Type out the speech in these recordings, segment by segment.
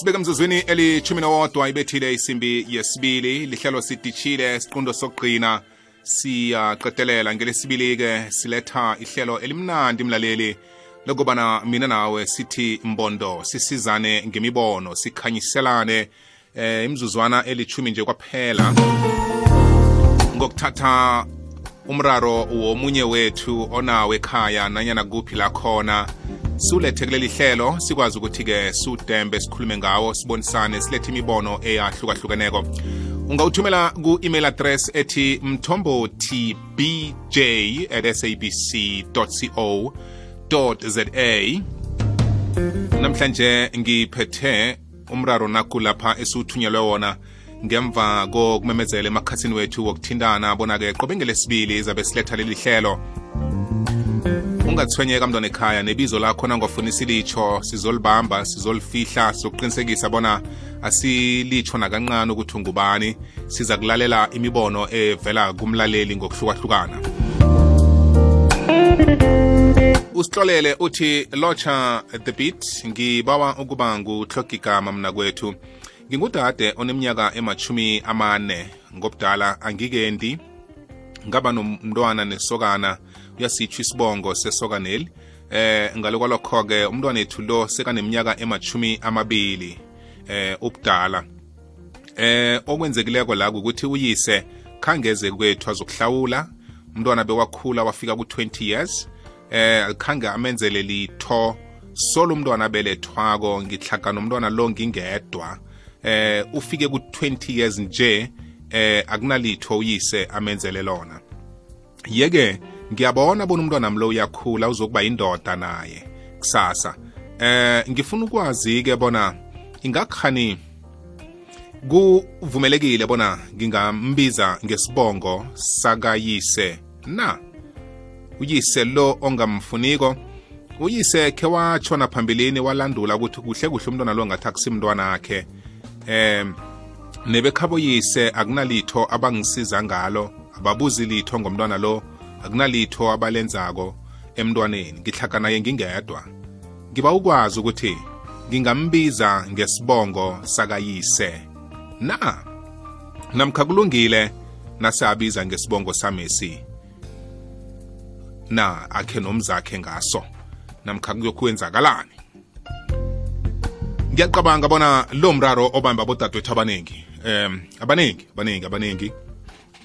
sibeke emzuzwini elithumi nowodwa ibethile isimbi yesibili. Lihlelo sidishile siqundo sokugqina siyaqedelela. Ngelesibili-ke siletha ihlelo elimnandi mlaleli lokubana mina nawe sithi mbondo sisizane ngemibono sikhanyiselane eh imzuzwana elithumi nje kwaphela. Ngokuthatha umraro womunye wethu onawo ekhaya nanyana kuphi la khona siwulethe kuleli hlelo sikwazi ukuthi-ke siwudembe sikhulume ngawo sibonisane silethe imibono eyahlukahlukeneko. Ungawuthumela ku-email address ethi mthombothi bj at sabc co za namhlanje ngiphethe umraro naku lapha esiwuthunyelwe wona. Ngemva kokumemezela emakhathini wethu wokuthintana bona-ke qobe ngelesibili zabe siletha leli hlelo. Ungathwenyeka mntwana ekhaya. Nebizo lakho nangofunisa ilitsho sizolibamba sizolifihla sizokuqinisekisa bona asilitsho nakancane ukuthi ungubani. Siza kulalela imibono evela kumlaleli ngokuhlukahlukana. Usihlolele uthi locha the beat. Ngibawa ukuba nguhlogigama mna kwethu ngingudade oneminyaka emachumi amane. Ngobudala angikendi. Ngaba nomntwana nesokana uyasitsho isibongo sesokaneli eh ngalokwalokho-ke umntwana ethu lo sekaneminyaka emachumi amabili eh ubudala. Eh okwenzekileko la ukuthi uyise khangeze kwethu azokuhlawula. Umntwana bewakhula wafika ku-20 years. Eh khange amenzele litho. Solo umntwana abelethwako ngihlaga nomntwana lo ngingedwa. Eh ufike ku-20 years nje eh akunalitho uyise amenzele lona. Yeke ngiyabona bona umntwana mlo uyakhula uzokuba indoda naye. Kusasa. Eh ngifuna ukwazi ke bona ingakhani kuvumelekile bona ngingambiza ngesibongo sakayise na? Uyise lo ongamfuniko uyise khe watshona phambilini walandula ukuthi kuhle kuhle umntwana lo ngathi akusimntwana akhe em nebekhabo yise akunalitho abangisiza ngalo ababuzi litho ngomntwana lo akunalitho abalenzako emntwaneni. Ngihlaka naye ngingedwa. Ngiba ukwazi ukuthi ngingambiza ngesibongo sakayise. Na? Namkha kulungile nasabiza ngesibongo samesi? Na akhe nomzakhe ngaso? Namkha kuyokwenzakalani ngiyacabanga bona lo mraro obamba bodadewethu abaningi um abaningi abaningi abaningi.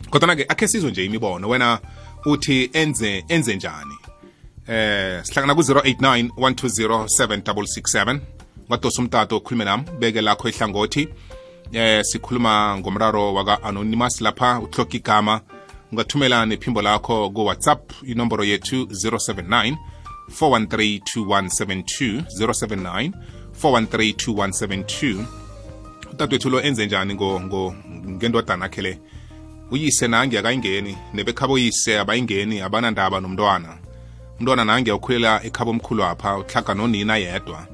Kodwa-ke akhe sizwe nje imibono wena uthi enze enze njani? Eh sihlangana ku-089 120 7667 ngadosa umtato ukhulume nami beke lakho ihlangothi. Eh sikhuluma ngomraro waka-anonymous lapha uhloka igama. Ungathumela nephimbo lakho ku-whatsapp inomboro yethu 079 4132172 079 4132172 udadewethu lo enze njani ngendodana akhe le? Uyise nange akayingeni nebekhabo yise abayingeni abanandaba nomntwana. Umntwana nange ukhulela ekhabo omkhulu apha uhlaga nonina yedwa.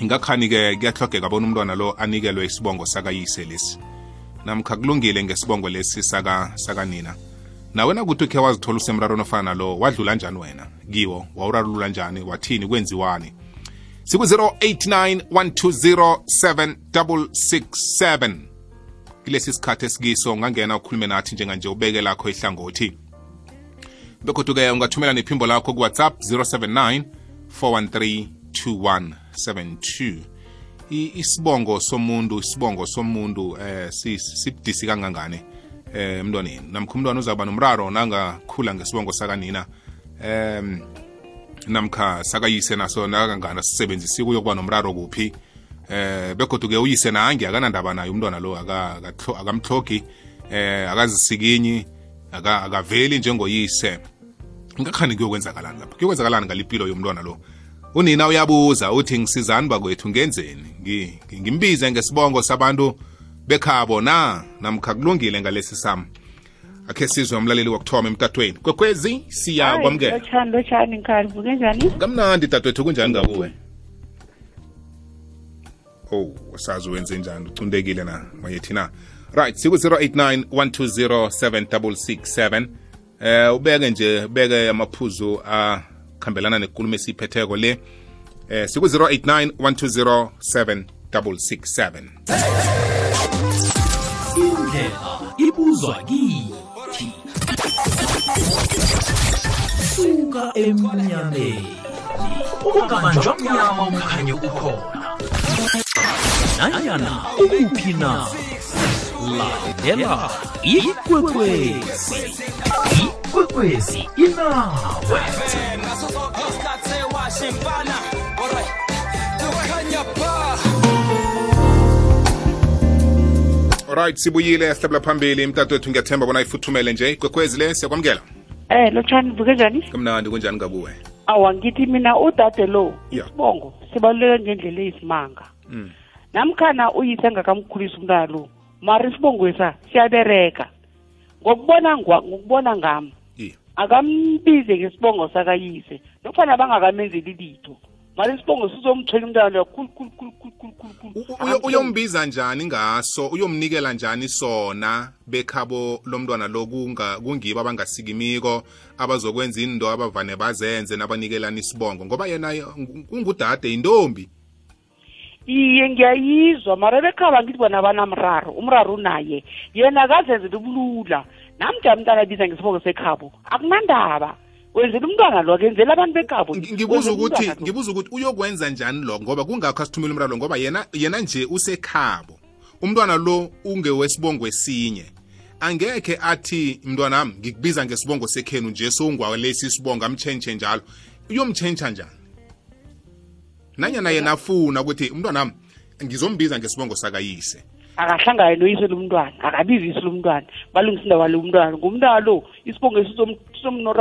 Ingakhani-ke kuyahlogeka bona umntwana lo anikelwe isibongo sakayise lesi? Namkha kulungile ngesibongo lesi saka sakanina nawe nakuthi ukhe wazithola usemrarweni ofana lo wadlula njani wena? Kiwo wawurarulula njani? Wathini? Kwenziwani siku-089 1207667 kilesi sikhathi esikiso ungangena ukhulume nathi njenganje ubeke lakho ihlangothi. Begodwa-ke ungathumela nephimbo lakho ku-whatsapp 079 413 2172 isibongo somuntu isibongo somuntu eh sibudisi kangangani eh emntwaneni? Namkha umntwana uzaba nomraro nangakhula ngesibongo sakanina? Em namkha sakayise naso nakangana sisebenzisi kuyokuba nomraro kuphi? Eh begodu ke uyise nange akanandaba naye umntwana lo akamhlogi eh akazisikinyi akaveli njengoyise. Ngakhani kuyokwenzakalani lapha kuyokwenzakalani ngalipilo yomntwana lo? Unina uyabuza uthi ngisizani bakwethu? Ngenzeni? Ngimbize ngesibongo sabantu bekhabo na? Namkha kulungile ngalesi sami? Akhe sizwe umlaleli wakuthoma emtatweni. Kwekwezi siya kwamukela lotshani lotshani nkhali vuke njani? Kamnandi tatwethu kunjani ngakuwe? Oh sazi wenze njani? Ucundekile na mayethi thina right siku-089 120 7667 eh ubeke nje ubeke amaphuzu akhambelana nekulumo esiyiphetheko le. Eh siku-089 120 667 indlela ibuzwa kithi suka emnyameni ungabanjwa mnyama umkhanye ukhona nanyana ukuphi na. Lalela ikwekwezi. ikwekwezi inawe. Alright sibuyile sihlabela phambili. Imtato wethu ngiyathemba bona ifuthumele nje. Kwekwezi le siyakwamukela Eh lotshani vuke njani? kamnandi kunjani kakuwe Awa ngithi mina udade lo isibongo sibaluleke ngendlela eyisimanga. Mm. Namkhana uyise engakamkhulisa umntwana lo. Mara isibongwesa siyabereka. Ngokubona ngwa ngokubona ngami akambize ngesibongo sakayise nofana bangakamenzeli litho. Mara isibongo sizomthwela umntwana lo khulu khulu khulu khulu khulu khulu khulu. U- uyo- uyombiza njani ngaso? Uyomnikela njani sona? Bekhabo lomntwana lo kunga- kungibo abangasikimiko abazokwenza into abavane bazenze nabanikelana isibongo? Ngoba yena ngu- kungudade intombi iye ngiyayizwa. Mara bekhaba ngithi bona banamraro. Umraro unaye. Yena akazenzela ubulula namjani umntwana abiza ngesibongo sekhabo. Akunandaba. Wenzela umntwana lo akenzela abantu bekhabo Ngi- ngibuza Wenzela ukuthi umntwana lo. ngibuza ukuthi uyokwenza njani lo ngoba kungakho asithumela umralo ngoba yena yena nje usekhabo. Umntwana lo ungewesibongo esinye. Angekhe athi mntwanami ngikubiza ngesibongo sekhenu nje sowungwalesi isibongo amtshentshe njalo. Uyomtshentsha njani? Nanyana yena afuna ukuthi umntwanami ngizombiza ngesibongo sakayise. Akahlangane noyise lomntwana akabizisi lomntwana balungisa indaba lomntwana ngumntwana lo isibongo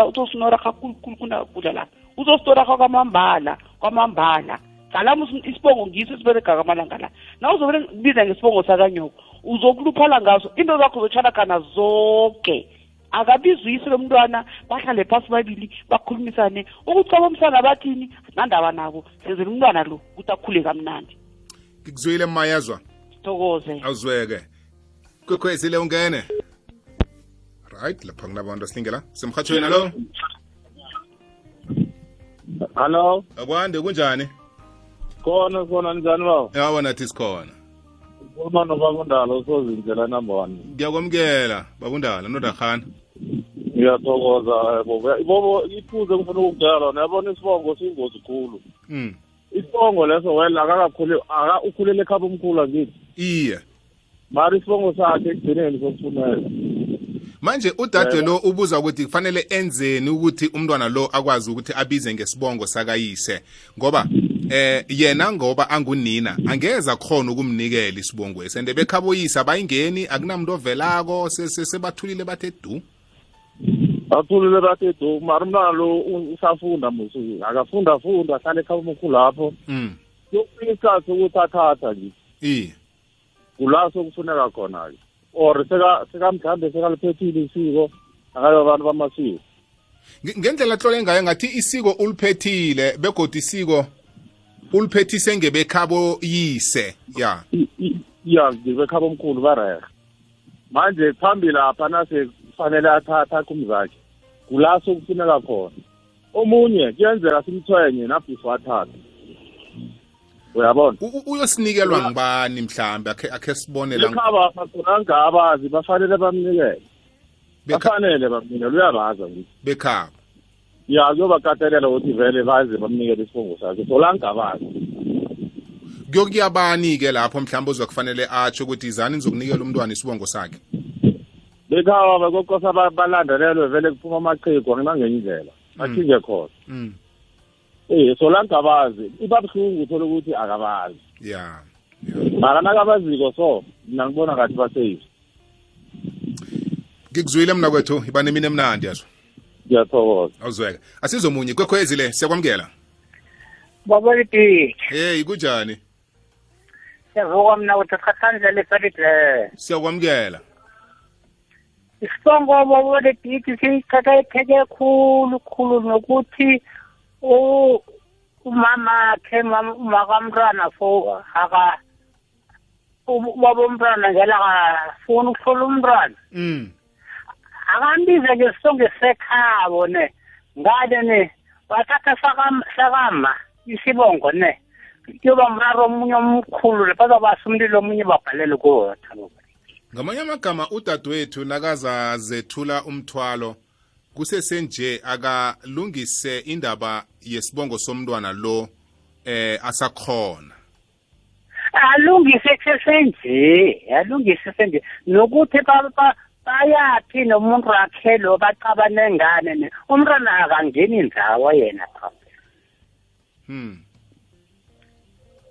uzosinora kakhulukhulu kunakudla lapha uzositorakha kwamambala kwamambala. Ngalama isibongo ngiso esiberega kwamalanga la. Na uzobiza ngesibongo sakanyoko uzokuluphala ngaso. Into zakho zotshalakhana zonke akabizwisi lo mntwana bahlale phasi babili bakhulumisane. Ukuthi abomsana bathini? Nandaba nabo. Senzela umntwana lo ukuthi akhule kamnandi. Ngikuzwile mayazwa. Sithokoze awuzweke kwekhwezile ungene right lapha kunabantu asilingela semhathweni alo Hello, akwande kunjani khona khona njani baba? yabo nathi sikhona Uma nobakundalo sozindlela number 1. ngiyakwamukela babundala nodahana Ngiyathokoza bobo. Bobo iphuze ngifuna ukudala nayabona isibongo singozi khulu. mm. Isibongo leso wena akakakhule aka ukhulele ekhaba omkhulu angithi. Iye Mari isibongo sakhe ekugcineni sokuphumela. manje udade Yebo. lo ubuza ukuthi kufanele enzeni ukuthi umntwana lo akwazi ukuthi abize ngesibongo sakayise ngoba eh yena ngoba angunina angeza khona ukumnikela isibongo ese ende bekhaboyisa bayingeni akunamuntu ovelako se- se- sebathulile bathe du Athulile bathi do mari umntwana lo usafunda musu. Akafunda funda ahlale ekhaba omkhulu lapho. mm. Yokufika isikhathi ukuthi athatha nje. iye kula sokufuneka khona ke or seka sekamhlambe sekaliphethile isiko akayo abantu bamasiko. Nge- ngendlela tlole ngayo ngathi isiko uliphethile begodi isiko uliphethise ngebekhabo yise ya ya ngibekhaba omkhulu barehe manje phambili lapha nase kufanele athatha kumzakhe kula sokufuneka khona. Omunye kuyenzeka simthwenye nabhifo athathe uyabona? U- u- uyosinikelwa ngibani mhlambe? Akhe akhe sibone la ekhaba bakhona abazi bafanele bamnikele. Bekha- bafanele bamnikele uyabaza ngithi bekhabo ya kuyobakatelela ukuthi vele baze bamnikele isibongo sakhe. Solangabazi kuyokuyabani ke lapho mhlawumbe ozokufanele atsho ukuthi izani nizokunikela umntwana isibongo sakhe? Bekhaba bekokosa ba- balandelelwe vele kuphuma amachego ngenye indlela. Bathinge khona. Mm. Eh solangabazi iba buhlungu uthole ukuthi akabazi. Ya. Mara nakabaziko so mina ngibona ngathi baseyivi ngikuzwile mna kwethu ibani mina emnandi yazo ngiyathokoza. Awuzweke. Asizomunye kwekhwezi le siyakwamukela Babaliti, hey kunjani? Siyavuka mina ukuthi sikhathanje lesaliti le. siyakwamukela. Isibongo babaliti siyithatha ipheke khulu khulu nokuthi u umama khe mama kamntwana fo aka ubaba umntwana ngela akafuni ukuhlola umntwana akambize ke sonke sekhabo ne ngale ne bathatha sakam sakama isibongo ne kuyoba mraro omunye omkhulu le bazobasa umlilo omunye babhalele kuwotha ngamanye amagama udadewethu nakaza zethula umthwalo kusesenje akalungise indaba yesibongo somntwana lo eh asakhona. Alungise kusesenje alungise senje nokuthi ba- ba- bayaphi nomuntu wakhe lo bacabane ngane ne? Umntwana akangeni ndawo yena hmm.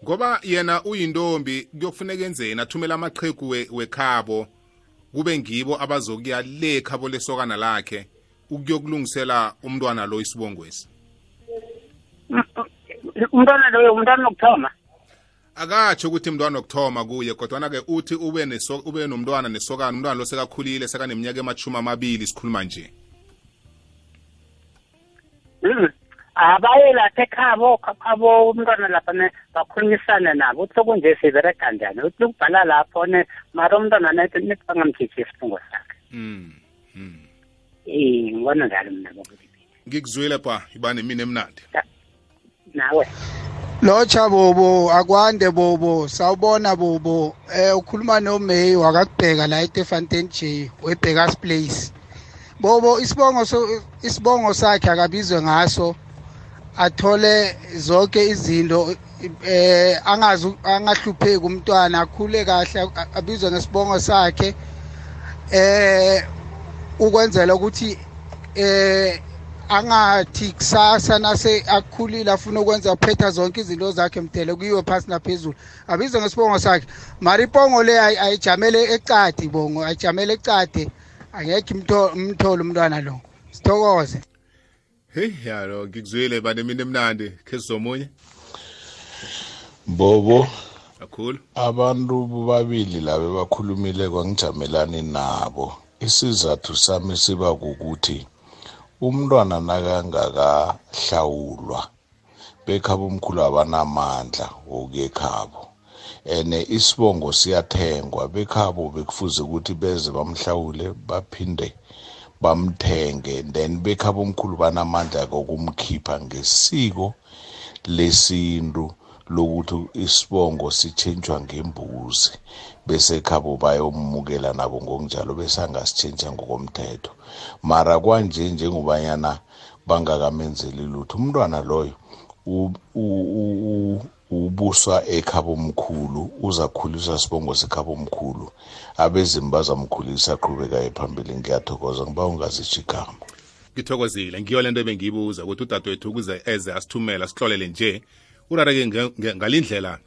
Ngoba yena uyintombi kuyokufuneka enzeni athumela amaqhegu we- wekhabo kube ngibo abazokuya le khabo lesokana lakhe. Ukuyokulungisela umntwana lo isibongwesi umntwana loyo umntwana wokuthoma akatsho ukuthi mntwana wokuthoma kuye kodwana-ke uthi ube neso, ube nomntwana nesokana umntwana lo sekakhulile sekaneminyaka emachumi amabili sikhuluma nje Mm. abaye lapha ekhabo khabo umntwana lapha ne bakhulumisane nabo uthi okunje sibereka njani uthi ukubhala lapho ne mara umntwana nethi bangamkhiphi isifungo sakhe mm. mm. Eh ngibona njalo mina ngikuzwile pa ibane mina emnandi? Nawe. Locha bobo akwande bobo sawubona bobo eh ukhuluma noMay wakakubheka la eTefanten J weBeckers Place. Bobo isibongo so- isibongo sakhe akabizwe ngaso. Athole zonke izinto eh angazi angahlupheki umntwana akhule kahle abizwe ngesibongo sakhe. Eh ukwenzela ukuthi eh angathi kusasa nase akhulile afuna ukwenza uphetha zonke izinto zakhe mdele kuyiwe phasi naphezulu. Abizwe ngesibongo sakhe mara ipongo le ayi- ayijamele ecadi bongo ayijamele ecade angekho imtho- umthole umntwana lo. Sithokoze. Heyi yalo ngikuzwile bane mina emnandi? Khe sizomunye bobo kakhulu. abantu bobabili laba bakhulumile kwangijamelani nabo. Isizathu sami siba kukuthi umntwana nakangakahlawulwa bekhabo omkhulu abanamandla wokuya ekhabo. Ene isibongo siyathengwa bekhabo bekufuze ukuthi beze bamhlawule baphinde bamthenge. Then bekhabo omkhulu banamandla kokumkhipha ngesiko lesintu. Lokuthi isibongo sitshentshwa ngembuzi bese khabo bayomukela nabo ngokunjalo bese angasitshentsha ngokomthetho. Mara kwanje njengobanyana bangakamenzeli lutho umntwana loyo ubuswa ekhabo omkhulu uzakhuliswa sibongo sekhabo omkhulu abezimu bazamkhulisa aqhubekayo phambili ngiyathokoza ngiba ungazitsho igama ngithokozile ngiyo le nto ebengiyibuza ukuthi udadewethu ukuze eze asithumele asihlolele nje urareke ngalindlela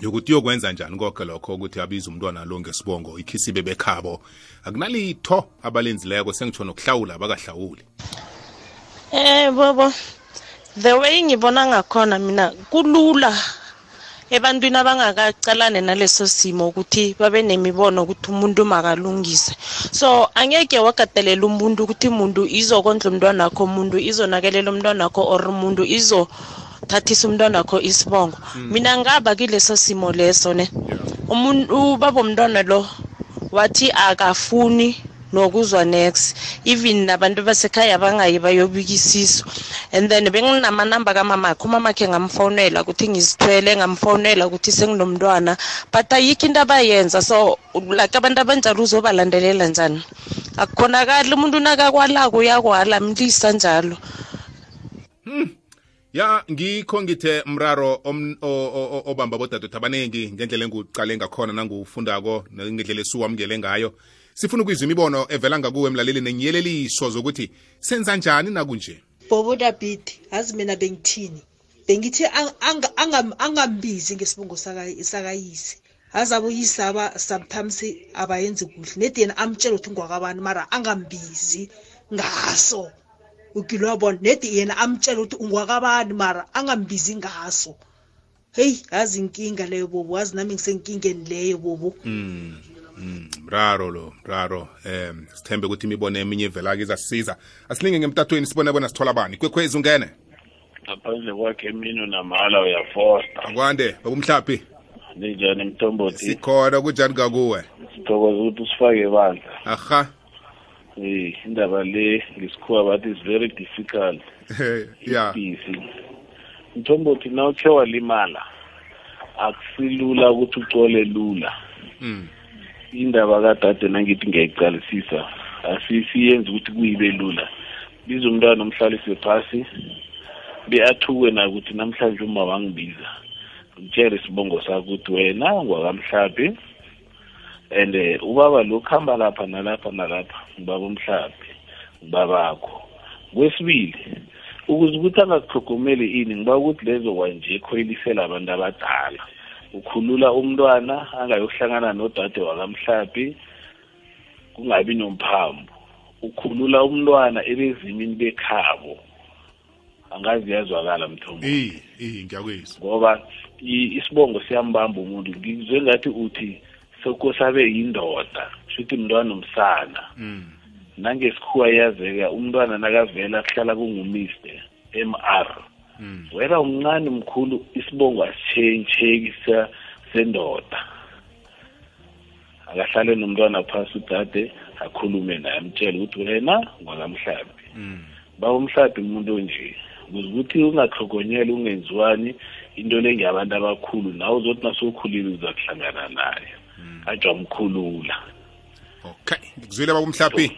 yokuthi uyokwenza njani konke lokho ukuthi abize umntwana lo ngesibongo ikhisibe bekhabo akunalitho abalenzileko sengitsho nokuhlawula abakahlawuli Eh bobo the way ngibona ngakhona mina kulula ebantwini abangakacalane naleso simo ukuthi babe nemibono ukuthi umuntu makalungise. So angeke wakatelela umuntu ukuthi umuntu izokondla umntwana wakho umuntu izonakelela umntwana wakho or umuntu izothathisa umntwana wakho isibongo. Mina ngaba kileso simo leso ne? Ubaba umntwana lo wathi akafuni nokuzwa next even nabantu basekhaya bangayi bayobikisiswa and then benginamanamba kamamakhe umamakhe ngamfonela ukuthi ngizithwele ngamfonela ukuthi senginomntwana. But ayikho into abayenza so like abantu abanjalo uzobalandelela njani? Akukhonakali umuntu nakakwalako uyakwala mlisa njalo. Ya ngikho ngithe mraro obamba bodadewethu abaningi ngendlela engucale ngakhona nangufundako ngendlela esuwamukele ngayo. Sifuna ukuyizwa imibono evela ngakuwe emlaleli nenyeleliso zokuthi senza njani nakunje? Bobo dabhidi azi mina bengithini? Bengithi ang- anga- angam- angambizi ngesibongo saka- sakayise azabe uyise aba sometimes abayenzi kuhle. Nedi yena amtshela ukuthi ngwakabani mara angambizi ngaso. Ukilo wabona nedi yena amtshela ukuthi ungwakabani mara angambizi ngaso. Heyi yazi inkinga leyo bobo yazi nami ngisenkingeni leyo bobo. Mm, mm, mraro lo mraro um sithembe ukuthi imibono eminye evela-ke izasisiza. Asilinge ngemtatweni sibone bona sithola bani. Kwekhwezi ungene. Ngaphandle kwakhe mina unamhala uyafosta. Akwande babumhlaphi ninjani mthombothi sikhona kunjani kakuwe sithokoza ukuthi usifake ebandla aha. Eh, indaba le ngesikhuwa bathi is very difficult. Ya busy. Mthombothi na ukhe walimala akusilula ukuthi ucole lula. Mm. indaba kadade nangithi ngiyayicalisisa asisiyenzi ukuthi kuyibe lula. Biza umntwana omhlalise phasi be-athuke nayo ukuthi namhlanje uma wangibiza ngitshele isibongo sakho ukuthi wena ngwakamhlaphi and eh, ubaba lo kuhamba lapha nalapha nalapha ngibaba umhlaphi ngibabakho kwesibili ukuze ukuthi angakuhlogomeli ini ngiba ukuthi lezo kwanje khoyilisela abantu abadala. Ukhulula umntwana angayohlangana nodade wakamhlaphi kungabi nomphambo ukhulula umntwana ebezimini bekhabo angazi yazwakala mthombo. Eh eh ngiyakwezwa ngoba isibongo siyambamba umuntu. Ngizwe ngathi uthi sokosabe yindoda shuthi mntwana umsana mm. nangesikhuwa yazeka umntwana nakavela kuhlala kungumiste mr mm. wena umncane mkhulu isibongo asitshentsheki sendoda akahlale nomntwana phasi udade akhulume naye amtshele ukuthi wena ngwakamhlaphi mm. bawumhlaphi umuntu onje ukuze ukuthi ungahlogonyele ungenziwani into le ngeyabantu abakhulu nawe uzothi nasokhulile uzakuhlangana naye ajwa mkhulula okay ngikuzwile babumhlaphi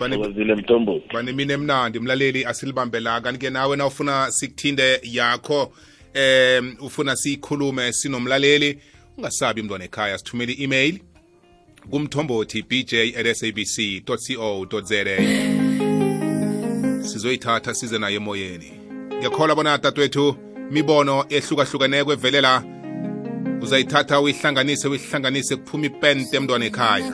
Bane- okwazile mtomboti banemini emnandi mlaleli asilibambe la kanti-ke nawe na ufuna sikuthinde yakho em ufuna siyikhulume sinomlaleli ungasabi mntwana ekhaya. Sithumele i-email kumthombothi bj at sabc co za sizoyithatha size naye emoyeni. Ngiyakholwa bona tatwethu mibono ehlukahlukeneko evelela uzayithatha uyihlanganise uyihlanganise kuphuma ipente emntwana ekhaya